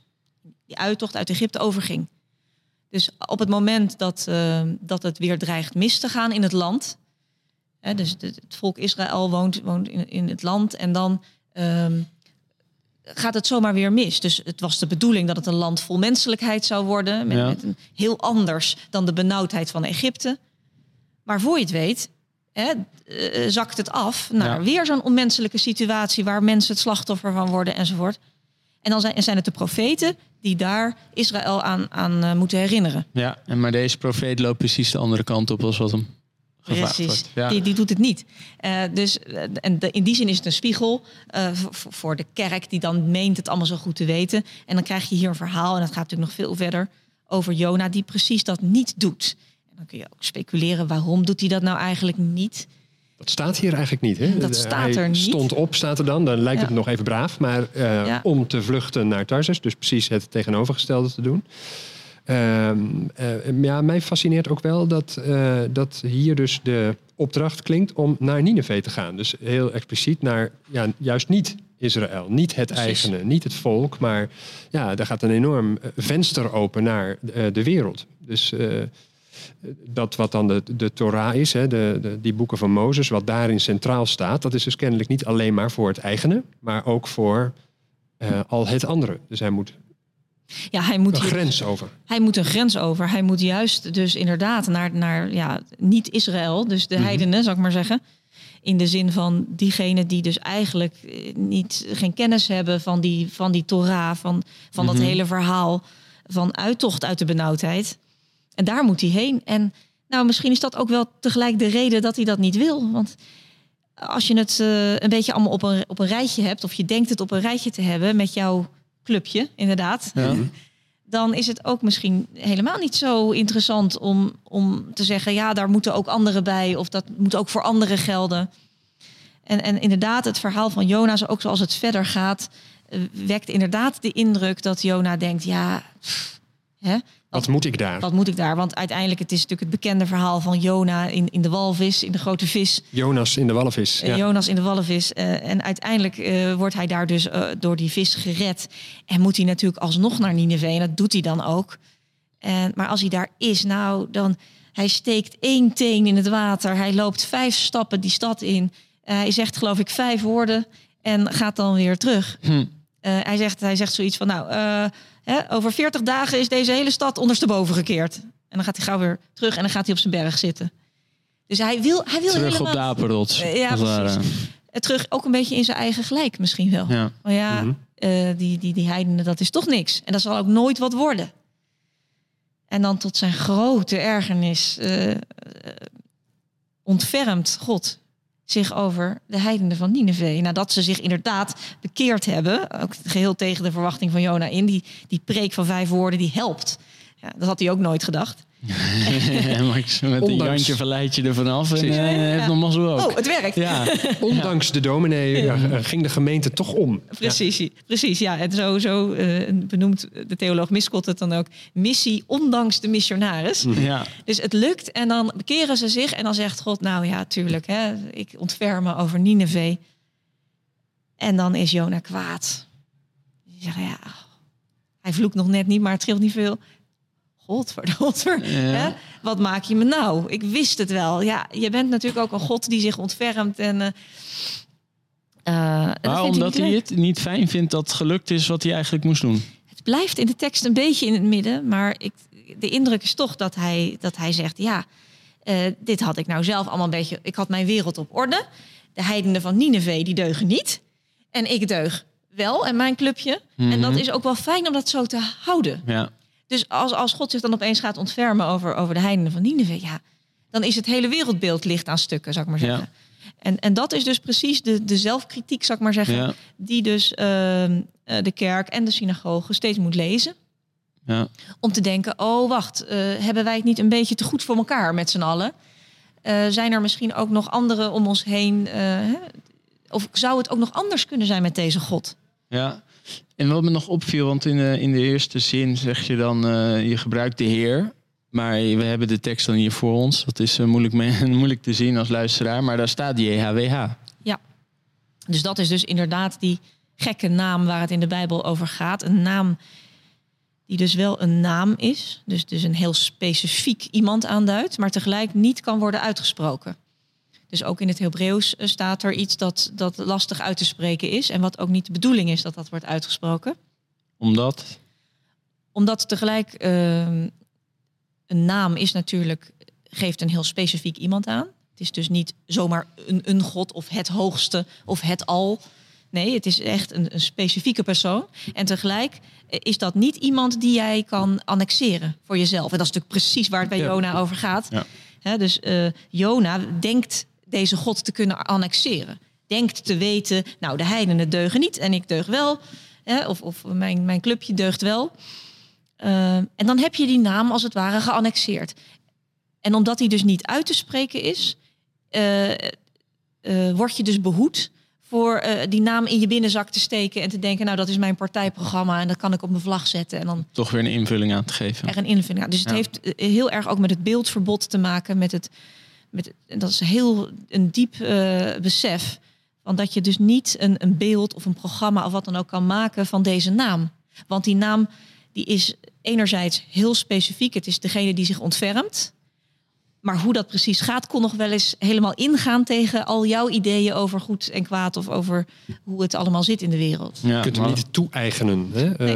die uittocht uit Egypte, over ging. Dus op het moment dat, dat het weer dreigt mis te gaan in het land, hè, dus het volk Israël woont, woont in, in het land en dan ehm, gaat het zomaar weer mis. Dus het was de bedoeling dat het een land vol menselijkheid zou worden, met, Ja. met een heel anders dan de benauwdheid van Egypte. Maar voor je het weet, hè, eh, zakt het af naar Ja. weer zo'n onmenselijke situatie waar mensen het slachtoffer van worden enzovoort. En dan zijn, zijn het de profeten die daar Israël aan, aan eh, moeten herinneren. Ja, en maar deze profeet loopt precies de andere kant op als wat hem Precies. Ja. die, die doet het niet. Eh, dus eh, en de- in die zin is het een spiegel eh, voor, voor de kerk die dan meent het allemaal zo goed te weten. En dan krijg je hier een verhaal, en dat gaat natuurlijk nog veel verder, over Jona die precies dat niet doet. En dan kun je ook speculeren, waarom doet hij dat nou eigenlijk niet? Dat staat hier eigenlijk niet. Hè? Dat staat Hij er niet. stond op, staat er dan. Dan lijkt Ja. het nog even braaf. Maar eh, Ja. om te vluchten naar Tarsus, dus precies het tegenovergestelde te doen. Ehm, eh, ja, mij fascineert ook wel dat, eh, dat hier dus de opdracht klinkt om naar Nineveh te gaan. Dus heel expliciet naar ja, juist niet Israël, niet het Precies. eigene, niet het volk, maar ja, daar gaat een enorm eh, venster open naar de wereld. Dus dat wat dan de, de Torah is, hè, de, de, die boeken van Mozes, wat daarin centraal staat, dat is dus kennelijk niet alleen maar voor het eigene, maar ook voor al het andere. Dus hij moet Ja, hij moet een hier- grens over. Hij moet een grens over. Hij moet juist dus inderdaad naar, naar ja, niet Israël, dus de Mhm. heidenen, zou ik maar zeggen. In de zin van diegenen die dus eigenlijk eh, niet, geen kennis hebben van die, van die Torah, van, van dat Mhm. hele verhaal van uittocht uit de benauwdheid. En daar moet hij heen. En nou, misschien is dat ook wel tegelijk de reden dat hij dat niet wil. Want als je het eh, een beetje allemaal op een, op een rijtje hebt, of je denkt het op een rijtje te hebben met jouw clubje, inderdaad Ja. dan is het ook misschien helemaal niet zo interessant om, om te zeggen, ja, daar moeten ook anderen bij, of dat moet ook voor anderen gelden. En, en inderdaad, het verhaal van Jona, zo ook zoals het verder gaat, eh, wekt inderdaad de indruk dat Jona denkt, ja, pff, hè, Wat moet ik daar? wat moet ik daar? Want uiteindelijk, het is natuurlijk het bekende verhaal van Jona in, in de walvis, in de grote vis. Jonas in de walvis. Eh, Ja. Jonas in de walvis. eh, en uiteindelijk eh, wordt hij daar dus eh, door die vis gered. En moet hij natuurlijk alsnog naar Nineveh. En dat doet hij dan ook. En, maar als hij daar is, nou, dan... Hij steekt één teen in het water. Hij loopt vijf stappen die stad in. Eh, hij zegt, geloof ik, vijf woorden. En gaat dan weer terug. Hm. Eh, hij, zegt, hij zegt zoiets van, nou, eh, hè, over 40 dagen is deze hele stad ondersteboven gekeerd. En dan gaat hij gauw weer terug en dan gaat hij op zijn berg zitten. Dus hij wil, hij wil Terug helemaal... op de apenrots. Eh, ja, precies. Eh, terug ook een beetje in zijn eigen gelijk misschien wel. Ja. Maar ja, Mhm. eh, die, die, die heidenen, dat is toch niks. En dat zal ook nooit wat worden. En dan tot zijn grote ergernis ontfermt God zich over de heidenen van Nineveh. Nadat ze zich inderdaad bekeerd hebben, ook geheel tegen de verwachting van Jona in, die, die preek van vijf woorden, die helpt. Ja, dat had hij ook nooit gedacht. Max met een Ondanks- Jantje verleid je er vanaf en eh, heeft nog mazzel ook. Oh, het werkt. Ja, Ondanks de dominee eh, ging de gemeente toch om. Precies, precies. Ja, en zo, zo eh, benoemt de theoloog Miskot het dan ook. Missie ondanks de missionaris. ja. Dus het lukt en dan bekeren ze zich en dan zegt God, nou ja, tuurlijk, hè, ik ontferm me over Nineveh. En dan is Jona kwaad. Die ja, hij vloekt nog net niet, maar het scheelt niet veel. Godverdomme, hè? wat maak je me nou? Ik wist het wel. Ja, je bent natuurlijk ook een God die zich ontfermt en... en dat omdat hij het niet fijn vindt dat het gelukt is wat hij eigenlijk moest doen. Het blijft in de tekst een beetje in het midden, maar ik, de indruk is toch dat hij, dat hij zegt: ja, eh, dit had ik nou zelf allemaal een beetje. Ik had mijn wereld op orde. De heidenen van Nineveh die deugen niet, en ik deug wel en mijn clubje. En dat Mhm. is ook wel fijn om dat zo te houden. Ja. Dus als, als God zich dan opeens gaat ontfermen over, over de heidenen van Nineveh, ja, dan is het hele wereldbeeld licht aan stukken, zou ik maar zeggen. Ja. En, en dat is dus precies de, de zelfkritiek, zou ik maar zeggen, Ja. die dus ehm, eh, de kerk en de synagoge steeds moet lezen. Ja. Om te denken, oh wacht, eh, hebben wij het niet een beetje te goed voor elkaar met z'n allen? Eh, zijn er misschien ook nog anderen om ons heen? hè? of zou het ook nog anders kunnen zijn met deze God? Ja, en wat me nog opviel, want in de, in de eerste zin zeg je dan, eh, je gebruikt de Heer. Maar we hebben de tekst dan hier voor ons. Dat is eh, moeilijk, moeilijk te zien als luisteraar, maar daar staat JHWH. Dus dat is dus inderdaad die gekke naam waar het in de Bijbel over gaat. Een naam die dus wel een naam is. Dus, dus een heel specifiek iemand aanduidt, maar tegelijk niet kan worden uitgesproken. Dus ook in het Hebreeuws eh, staat er iets dat, dat lastig uit te spreken is. En wat ook niet de bedoeling is dat dat wordt uitgesproken. Omdat, Omdat tegelijk ehm, een naam is natuurlijk, geeft een heel specifiek iemand aan. Het is dus niet zomaar een, een god of het hoogste of het al. Nee, het is echt een, een specifieke persoon. En tegelijk eh, is dat niet iemand die jij kan annexeren voor jezelf. En dat is natuurlijk precies waar het bij. Jona over gaat. Ja. Dus eh, Jona denkt deze God te kunnen annexeren. Denkt te weten, nou de heidenen deugen niet en ik deug wel. Hè, of of mijn, mijn clubje deugt wel. Uh, en dan heb je die naam als het ware geannexeerd. En omdat die dus niet uit te spreken is, uh, uh, word je dus behoed voor die naam in je binnenzak te steken en te denken, nou dat is mijn partijprogramma en dat kan ik op mijn vlag zetten. En dan toch weer een invulling aan te geven. Er een invulling aan. Dus het ja. heeft heel erg ook met het beeldverbod te maken, met het, met, dat is heel een diep uh, besef. Want dat je dus niet een, een beeld of een programma of wat dan ook kan maken van deze naam. Want die naam die is enerzijds heel specifiek. Het is degene die zich ontfermt. Maar hoe dat precies gaat, kon nog wel eens helemaal ingaan tegen al jouw ideeën over goed en kwaad of over hoe het allemaal zit in de wereld. Ja, je kunt hem niet toe-eigenen. Hè? Nee.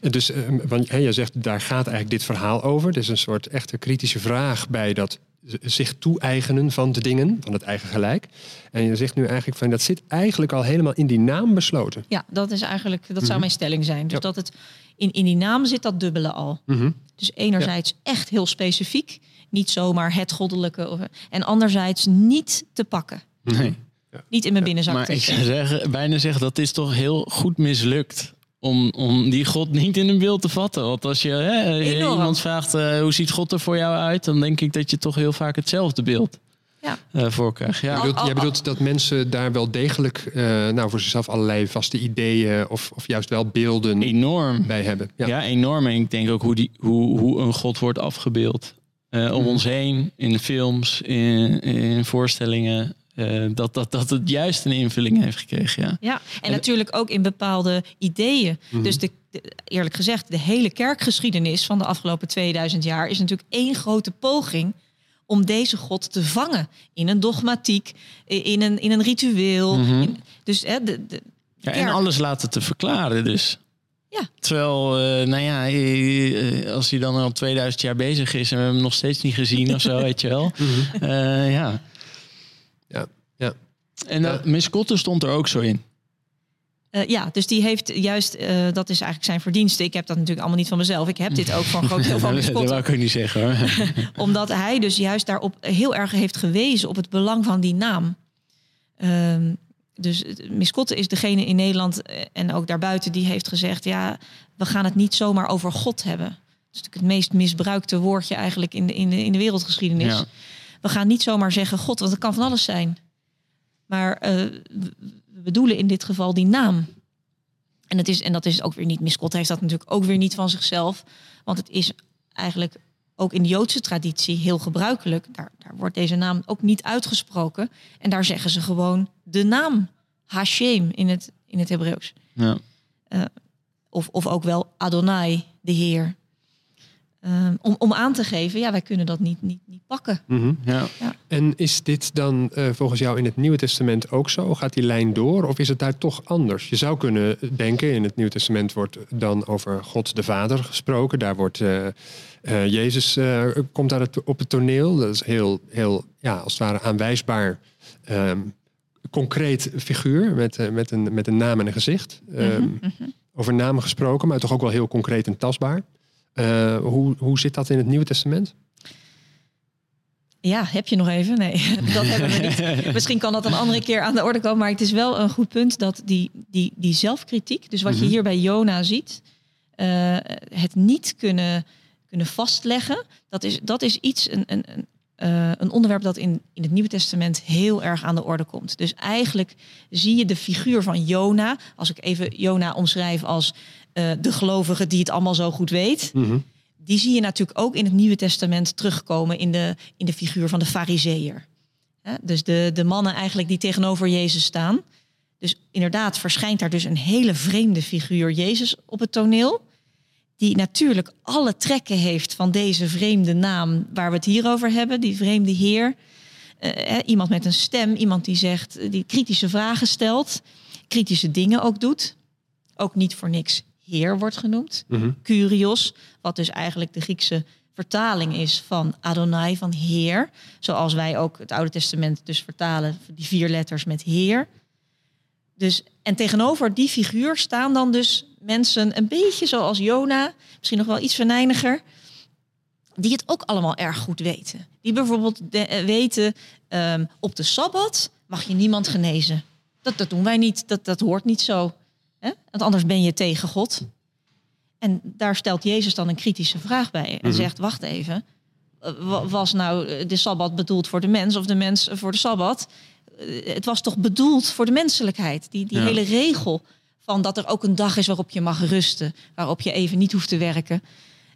Uh, dus, uh, want hè, jij zegt, daar gaat eigenlijk dit verhaal over. Er is een soort echte kritische vraag bij dat zich toe-eigenen van de dingen, van het eigen gelijk. En je zegt nu eigenlijk van dat zit eigenlijk al helemaal in die naam besloten. Ja, dat is eigenlijk, dat zou mm -hmm. mijn stelling zijn. Dus ja. dat het in, in die naam zit dat dubbele al. Mm -hmm. Dus enerzijds ja. echt heel specifiek, niet zomaar het goddelijke. Of, en anderzijds niet te pakken. Nee. Ja. Niet in mijn binnenzak maar ik zou zeggen, bijna zeggen dat is toch heel goed mislukt. Om, om die God niet in een beeld te vatten. Want als je hè, iemand vraagt uh, hoe ziet God er voor jou uit, dan denk ik dat je toch heel vaak hetzelfde beeld ja. uh, voor krijgt. Ja. Jij, bedoelt, jij bedoelt dat mensen daar wel degelijk uh, nou, voor zichzelf allerlei vaste ideeën of, of juist wel beelden enorm. bij hebben. Ja. ja, enorm. En ik denk ook hoe, die, hoe, hoe een God wordt afgebeeld. Uh, om mm. ons heen, in de films, in, in voorstellingen. Uh, dat, dat, dat het juist een invulling heeft gekregen. Ja, ja en, natuurlijk ook in bepaalde ideeën. Mm. Dus de, de, eerlijk gezegd, de hele kerkgeschiedenis van de afgelopen 2000 jaar is natuurlijk één grote poging om deze God te vangen in een dogmatiek, in een, in een ritueel. Mhm. Mm -hmm. in, dus hè, de, de ja, en alles laten te verklaren dus. Ja. Terwijl, uh, nou ja, uh, als hij dan al 2000 jaar bezig is en we hebben hem nog steeds niet gezien of zo, weet je wel. Mhm. Uh, ja. Ja, ja. En. Miss Kotter stond er ook zo in. Uh, ja, dus die heeft juist, uh, dat is eigenlijk zijn verdienste. Ik heb dat natuurlijk allemaal niet van mezelf. Ik heb dit ook een groot deel van Miss Dat wou ik ook niet zeggen hoor. Omdat hij dus juist daarop heel erg heeft gewezen op het belang van die naam. Uh, dus Miss Kotte is degene in Nederland en ook daarbuiten die heeft gezegd... ja, we gaan het niet zomaar over God hebben. Dat is natuurlijk het meest misbruikte woordje eigenlijk in de, in de, in de wereldgeschiedenis. Ja. We gaan niet zomaar zeggen God, want het kan van alles zijn. Maar uh, we bedoelen in dit geval die naam. En, het is, en dat is ook weer niet, Miss Kotte heeft dat natuurlijk ook weer niet van zichzelf. Want het is eigenlijk ook in de Joodse traditie heel gebruikelijk. Daar, daar wordt deze naam ook niet uitgesproken. En daar zeggen ze gewoon de naam. Hashem in het, in het Hebreeuws. Ja. Uh, of, of ook wel Adonai, de Heer. Uh, om, om aan te geven, ja, wij kunnen dat niet, niet, niet pakken. Mm -hmm. ja. Ja. En is dit dan uh, volgens jou in het Nieuwe Testament ook zo? Gaat die lijn door of is het daar toch anders? Je zou kunnen denken, in het Nieuwe Testament wordt dan over God de Vader gesproken. Daar wordt uh, Jezus komt daar op het toneel. Dat is heel, heel ja, als het ware aanwijsbaar. Um, concreet figuur met, met, een, met een naam en een gezicht. Um, mm -hmm. Over namen gesproken, maar toch ook wel heel concreet en tastbaar. Uh, hoe, hoe zit dat in het Nieuwe Testament? Ja, heb je nog even? Nee, dat hebben we niet. Misschien kan dat een andere keer aan de orde komen. Maar het is wel een goed punt dat die, die, die zelfkritiek... dus wat mm -hmm. je hier bij Jona ziet... Uh, het niet kunnen, kunnen vastleggen... dat is, dat is iets, een, een, een, uh, een onderwerp dat in, in het Nieuwe Testament heel erg aan de orde komt. Dus eigenlijk zie je de figuur van Jona... als ik even Jona omschrijf als uh, de gelovige die het allemaal zo goed weet... Mm -hmm die zie je natuurlijk ook in het Nieuwe Testament terugkomen in de, in de figuur van de fariseer. Dus de, de mannen eigenlijk die tegenover Jezus staan. Dus inderdaad verschijnt daar dus een hele vreemde figuur Jezus op het toneel. Die natuurlijk alle trekken heeft van deze vreemde naam waar we het hier over hebben. Die vreemde heer. Uh, iemand met een stem, iemand die zegt, die kritische vragen stelt. Kritische dingen ook doet. Ook niet voor niks Heer wordt genoemd. Mhm. Mm -hmm. Kyrios, wat dus eigenlijk de Griekse vertaling is van Adonai, van Heer. Zoals wij ook het Oude Testament dus vertalen, die vier letters met Heer. Dus, en tegenover die figuur staan dan dus mensen een beetje zoals Jona, misschien nog wel iets venijniger. die het ook allemaal erg goed weten. Die bijvoorbeeld de- eh, weten, ehm, op de Sabbat mag je niemand genezen. Dat, dat doen wij niet, dat, dat hoort niet zo. Hè? Want anders ben je tegen God. En daar stelt Jezus dan een kritische vraag bij. En zegt, wacht even. eh, wa- Was nou eh, de Sabbat bedoeld voor de mens of de mens voor de Sabbat? Eh, Het was toch bedoeld voor de menselijkheid. Die, die Ja. hele regel van dat er ook een dag is waarop je mag rusten. Waarop je even niet hoeft te werken.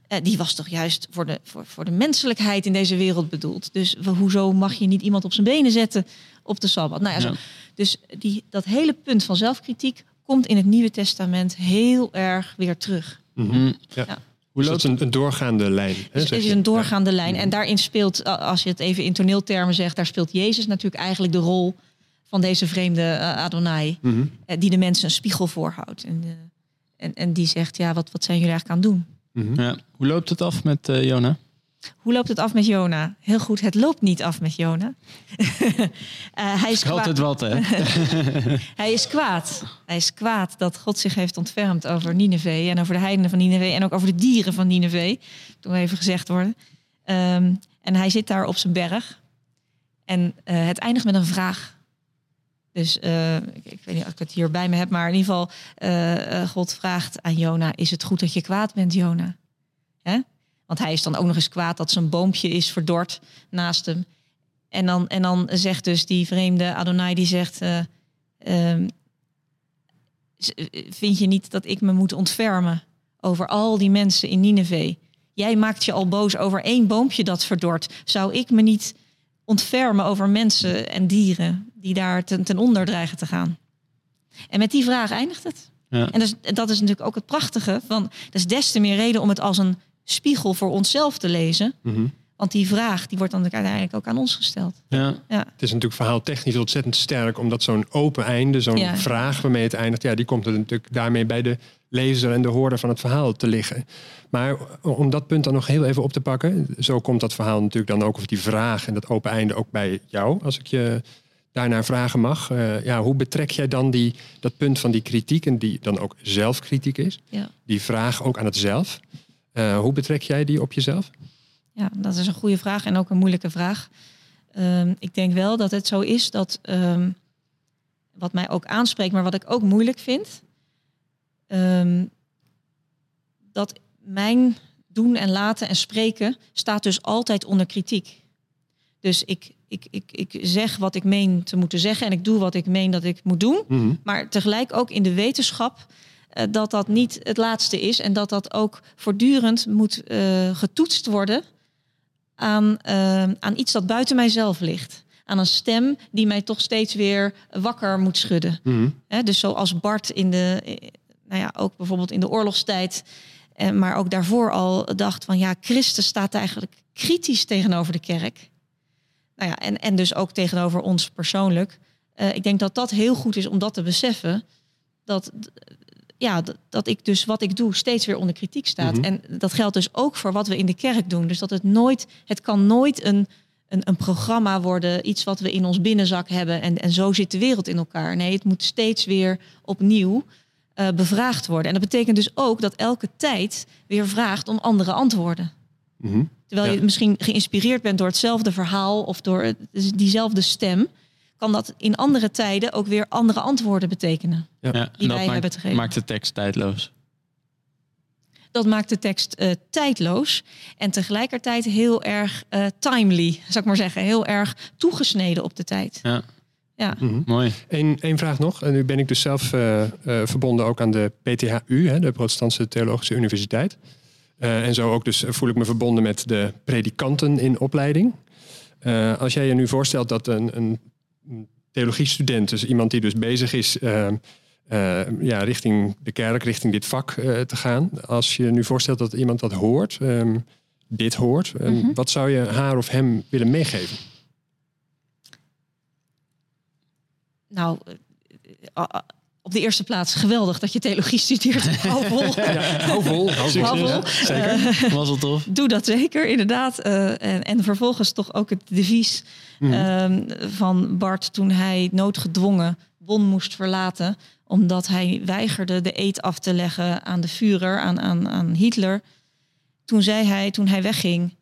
eh, die was toch juist voor de, voor, voor de menselijkheid in deze wereld bedoeld. Dus hoezo mag je niet iemand op zijn benen zetten op de Sabbat? Nou ja, zo- Ja. dus die, dat hele punt van zelfkritiek komt in het Nieuwe Testament heel erg weer terug. Hm. Ja. Ja. Hoe Dus dat loopt is een, een doorgaande lijn. Hè, Dus het is een doorgaande lijn. En daarin speelt, als je het even in toneeltermen zegt, daar speelt Jezus natuurlijk eigenlijk de rol van deze vreemde eh, Adonai. Mhm. eh, die de mensen een spiegel voorhoudt. En, eh, en, en die zegt, ja, wat, wat zijn jullie eigenlijk aan het doen? Mhm. Ja. Hoe loopt het af met eh, Jona? Hoe loopt het af met Jona? Heel goed, het loopt niet af met Jona. Eh, hij, is kwaad, Altijd wat, hè? hij is kwaad. Hij is kwaad dat God zich heeft ontfermd over Nineveh en over de heidenen van Nineveh en ook over de dieren van Nineveh. Toen even gezegd worden. Ehm, en hij zit daar op zijn berg. En eh, het eindigt met een vraag. Dus eh, ik, ik weet niet of ik het hier bij me heb, maar in ieder geval, God vraagt aan Jona: Is het goed dat je kwaad bent, Jona? Hè? Want hij is dan ook nog eens kwaad dat zijn boompje is verdord naast hem. En dan, en dan zegt dus die vreemde Adonai, die zegt... eh, ehm, eh, vind je niet dat ik me moet ontfermen over al die mensen in Nineveh? Jij maakt je al boos over één boompje dat verdort. Zou ik me niet ontfermen over mensen en dieren die daar ten, ten onder dreigen te gaan? En met die vraag eindigt het. Ja. En dat is, dat is natuurlijk ook het prachtige van... Dat is des te meer reden om het als een spiegel voor onszelf te lezen. Mhm. Want die vraag die wordt dan uiteindelijk ook aan ons gesteld. Ja. Ja, Het is natuurlijk verhaal technisch ontzettend sterk, omdat zo'n open einde, zo'n Ja. vraag waarmee het eindigt, ja, die komt er natuurlijk daarmee bij de lezer en de hoorder van het verhaal te liggen. Maar om dat punt dan nog heel even op te pakken, zo komt dat verhaal natuurlijk dan ook, of die vraag en dat open einde ook bij jou, als ik je daarnaar vragen mag. Eh, ja, hoe betrek jij dan die, dat punt van die kritiek, en die dan ook zelfkritiek is, ja. die vraag ook aan het zelf? Eh, hoe betrek jij die op jezelf? ja, dat is een goede vraag en ook een moeilijke vraag. Ehm, ik denk wel dat het zo is dat ehm, wat mij ook aanspreekt, maar wat ik ook moeilijk vind, ehm, dat mijn doen en laten en spreken staat dus altijd onder kritiek. Dus ik, ik, ik, ik zeg wat ik meen te moeten zeggen en ik doe wat ik meen dat ik moet doen. Mhm. Maar tegelijk ook in de wetenschap dat dat niet het laatste is. En dat dat ook voortdurend moet eh, getoetst worden aan, eh, aan iets dat buiten mijzelf ligt. Aan een stem die mij toch steeds weer wakker moet schudden. Mhm. Dus zoals Bart in de, eh, nou ja, ook bijvoorbeeld in de oorlogstijd, eh, maar ook daarvoor al dacht van ja, Christus staat eigenlijk kritisch tegenover de kerk. Nou ja, en, en dus ook tegenover ons persoonlijk. Eh, ik denk dat dat heel goed is om dat te beseffen. Dat, ja, dat, dat ik dus wat ik doe steeds weer onder kritiek staat. Mhm. En dat geldt dus ook voor wat we in de kerk doen. Dus dat het nooit, het kan nooit een, een, een programma worden, iets wat we in ons binnenzak hebben. En, en zo zit de wereld in elkaar. Nee, het moet steeds weer opnieuw eh, bevraagd worden. En dat betekent dus ook dat elke tijd weer vraagt om andere antwoorden. Mhm. Terwijl Ja. je misschien geïnspireerd bent door hetzelfde verhaal of door het- dus diezelfde stem, kan dat in andere tijden ook weer andere antwoorden betekenen. Ja, en Die dat wij maakt, hebben te geven. maakt de tekst tijdloos. Dat maakt de tekst eh, tijdloos en tegelijkertijd heel erg eh, timely, zou ik maar zeggen. Heel erg toegesneden op de tijd. Ja, Ja, Mhm. mooi. Eén één vraag nog. En nu ben ik dus zelf eh, eh, verbonden ook aan de PTHU, hè, de Protestantse Theologische Universiteit. Eh, en zo ook dus voel ik me verbonden met de predikanten in opleiding. Eh, als jij je nu voorstelt dat een, een theologiestudent, dus iemand die dus bezig is eh, eh, ja, richting de kerk, richting dit vak eh, te gaan. Als je nu voorstelt dat iemand dat hoort, ehm, dit hoort, ehm, Mhm. wat zou je haar of hem willen meegeven? nou, op de eerste plaats geweldig dat je theologie studeert. Hou vol. Vol, hou vol. Hou vol. Ja, zeker. Was het tof? Doe dat zeker, inderdaad. Eh, en, en vervolgens toch ook het devies Mhm. ehm, van Bart toen hij noodgedwongen Bonn moest verlaten. Omdat hij weigerde de eed af te leggen aan de Führer, aan, aan, aan Hitler. Toen zei hij, toen hij wegging,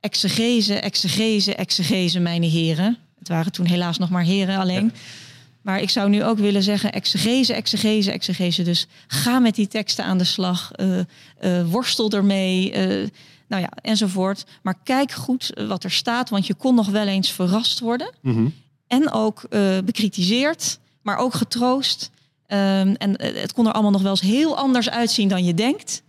exegese, exegese, exegese, mijn heren. Het waren toen helaas nog maar heren alleen. Maar ik zou nu ook willen zeggen exegese, exegese, exegese. Dus ga met die teksten aan de slag. Uh, uh, worstel ermee. Uh, nou ja, enzovoort. Maar kijk goed wat er staat, want je kon nog wel eens verrast worden. Mhm. En ook bekritiseerd, maar ook getroost. Um, en het kon er allemaal nog wel eens heel anders uitzien dan je denkt.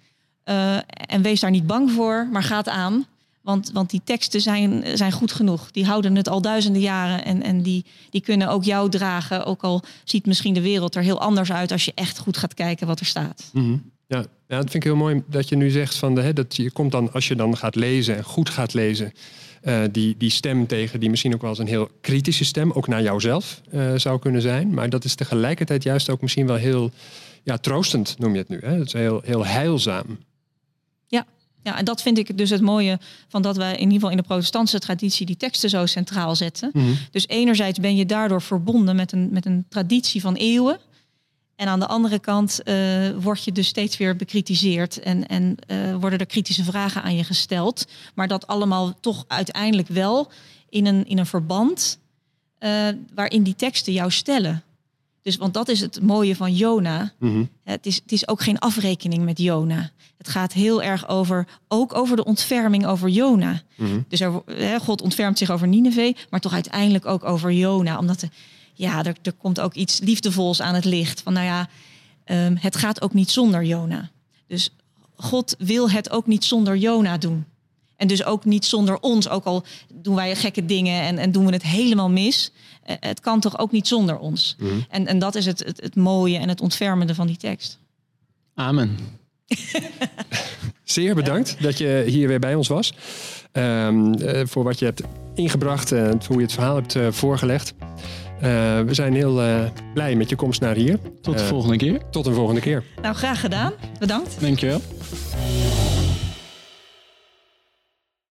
en wees daar niet bang voor, maar ga het aan. Want, want die teksten zijn, zijn goed genoeg. Die houden het al duizenden jaren. En, en die, die kunnen ook jou dragen. Ook al ziet misschien de wereld er heel anders uit als je echt goed gaat kijken wat er staat. Mhm. ja, ja, dat vind ik heel mooi dat je nu zegt van de, hè, dat je komt dan als je dan gaat lezen en goed gaat lezen. Uh, die, die stem tegen, die misschien ook wel eens een heel kritische stem, ook naar jouzelf uh, zou kunnen zijn. Maar dat is tegelijkertijd juist ook misschien wel heel ja, troostend, noem je het nu. Hè? Dat is heel, heel heilzaam. Ja, en dat vind ik dus het mooie van dat we in ieder geval in de protestantse traditie die teksten zo centraal zetten. Mhm. Dus enerzijds ben je daardoor verbonden met een, met een traditie van eeuwen. En aan de andere kant uh, word je dus steeds weer bekritiseerd en, en uh, worden er kritische vragen aan je gesteld. Maar dat allemaal toch uiteindelijk wel in een, in een verband uh, waarin die teksten jou stellen. Dus, want dat is het mooie van Jona. Mhm. Het, is, het is ook geen afrekening met Jona. Het gaat heel erg over, ook over de ontferming over Jona. Mhm. Dus er, God ontfermt zich over Nineveh, maar toch uiteindelijk ook over Jona. Omdat er, ja, er, er komt ook iets liefdevols aan het licht. Van nou ja, um, het gaat ook niet zonder Jona. Dus God wil het ook niet zonder Jona doen. En dus ook niet zonder ons, ook al doen wij gekke dingen en, en doen we het helemaal mis. Uh, het kan toch ook niet zonder ons. Mhm. En, en dat is het, het, het mooie en het ontfermende van die tekst. Amen. Zeer bedankt dat je hier weer bij ons was. Um, uh, voor wat je hebt ingebracht en hoe je het verhaal hebt uh, voorgelegd. Uh, we zijn heel blij met je komst naar hier. Tot de volgende keer. Tot een volgende keer. Nou, graag gedaan. Bedankt. Dankjewel.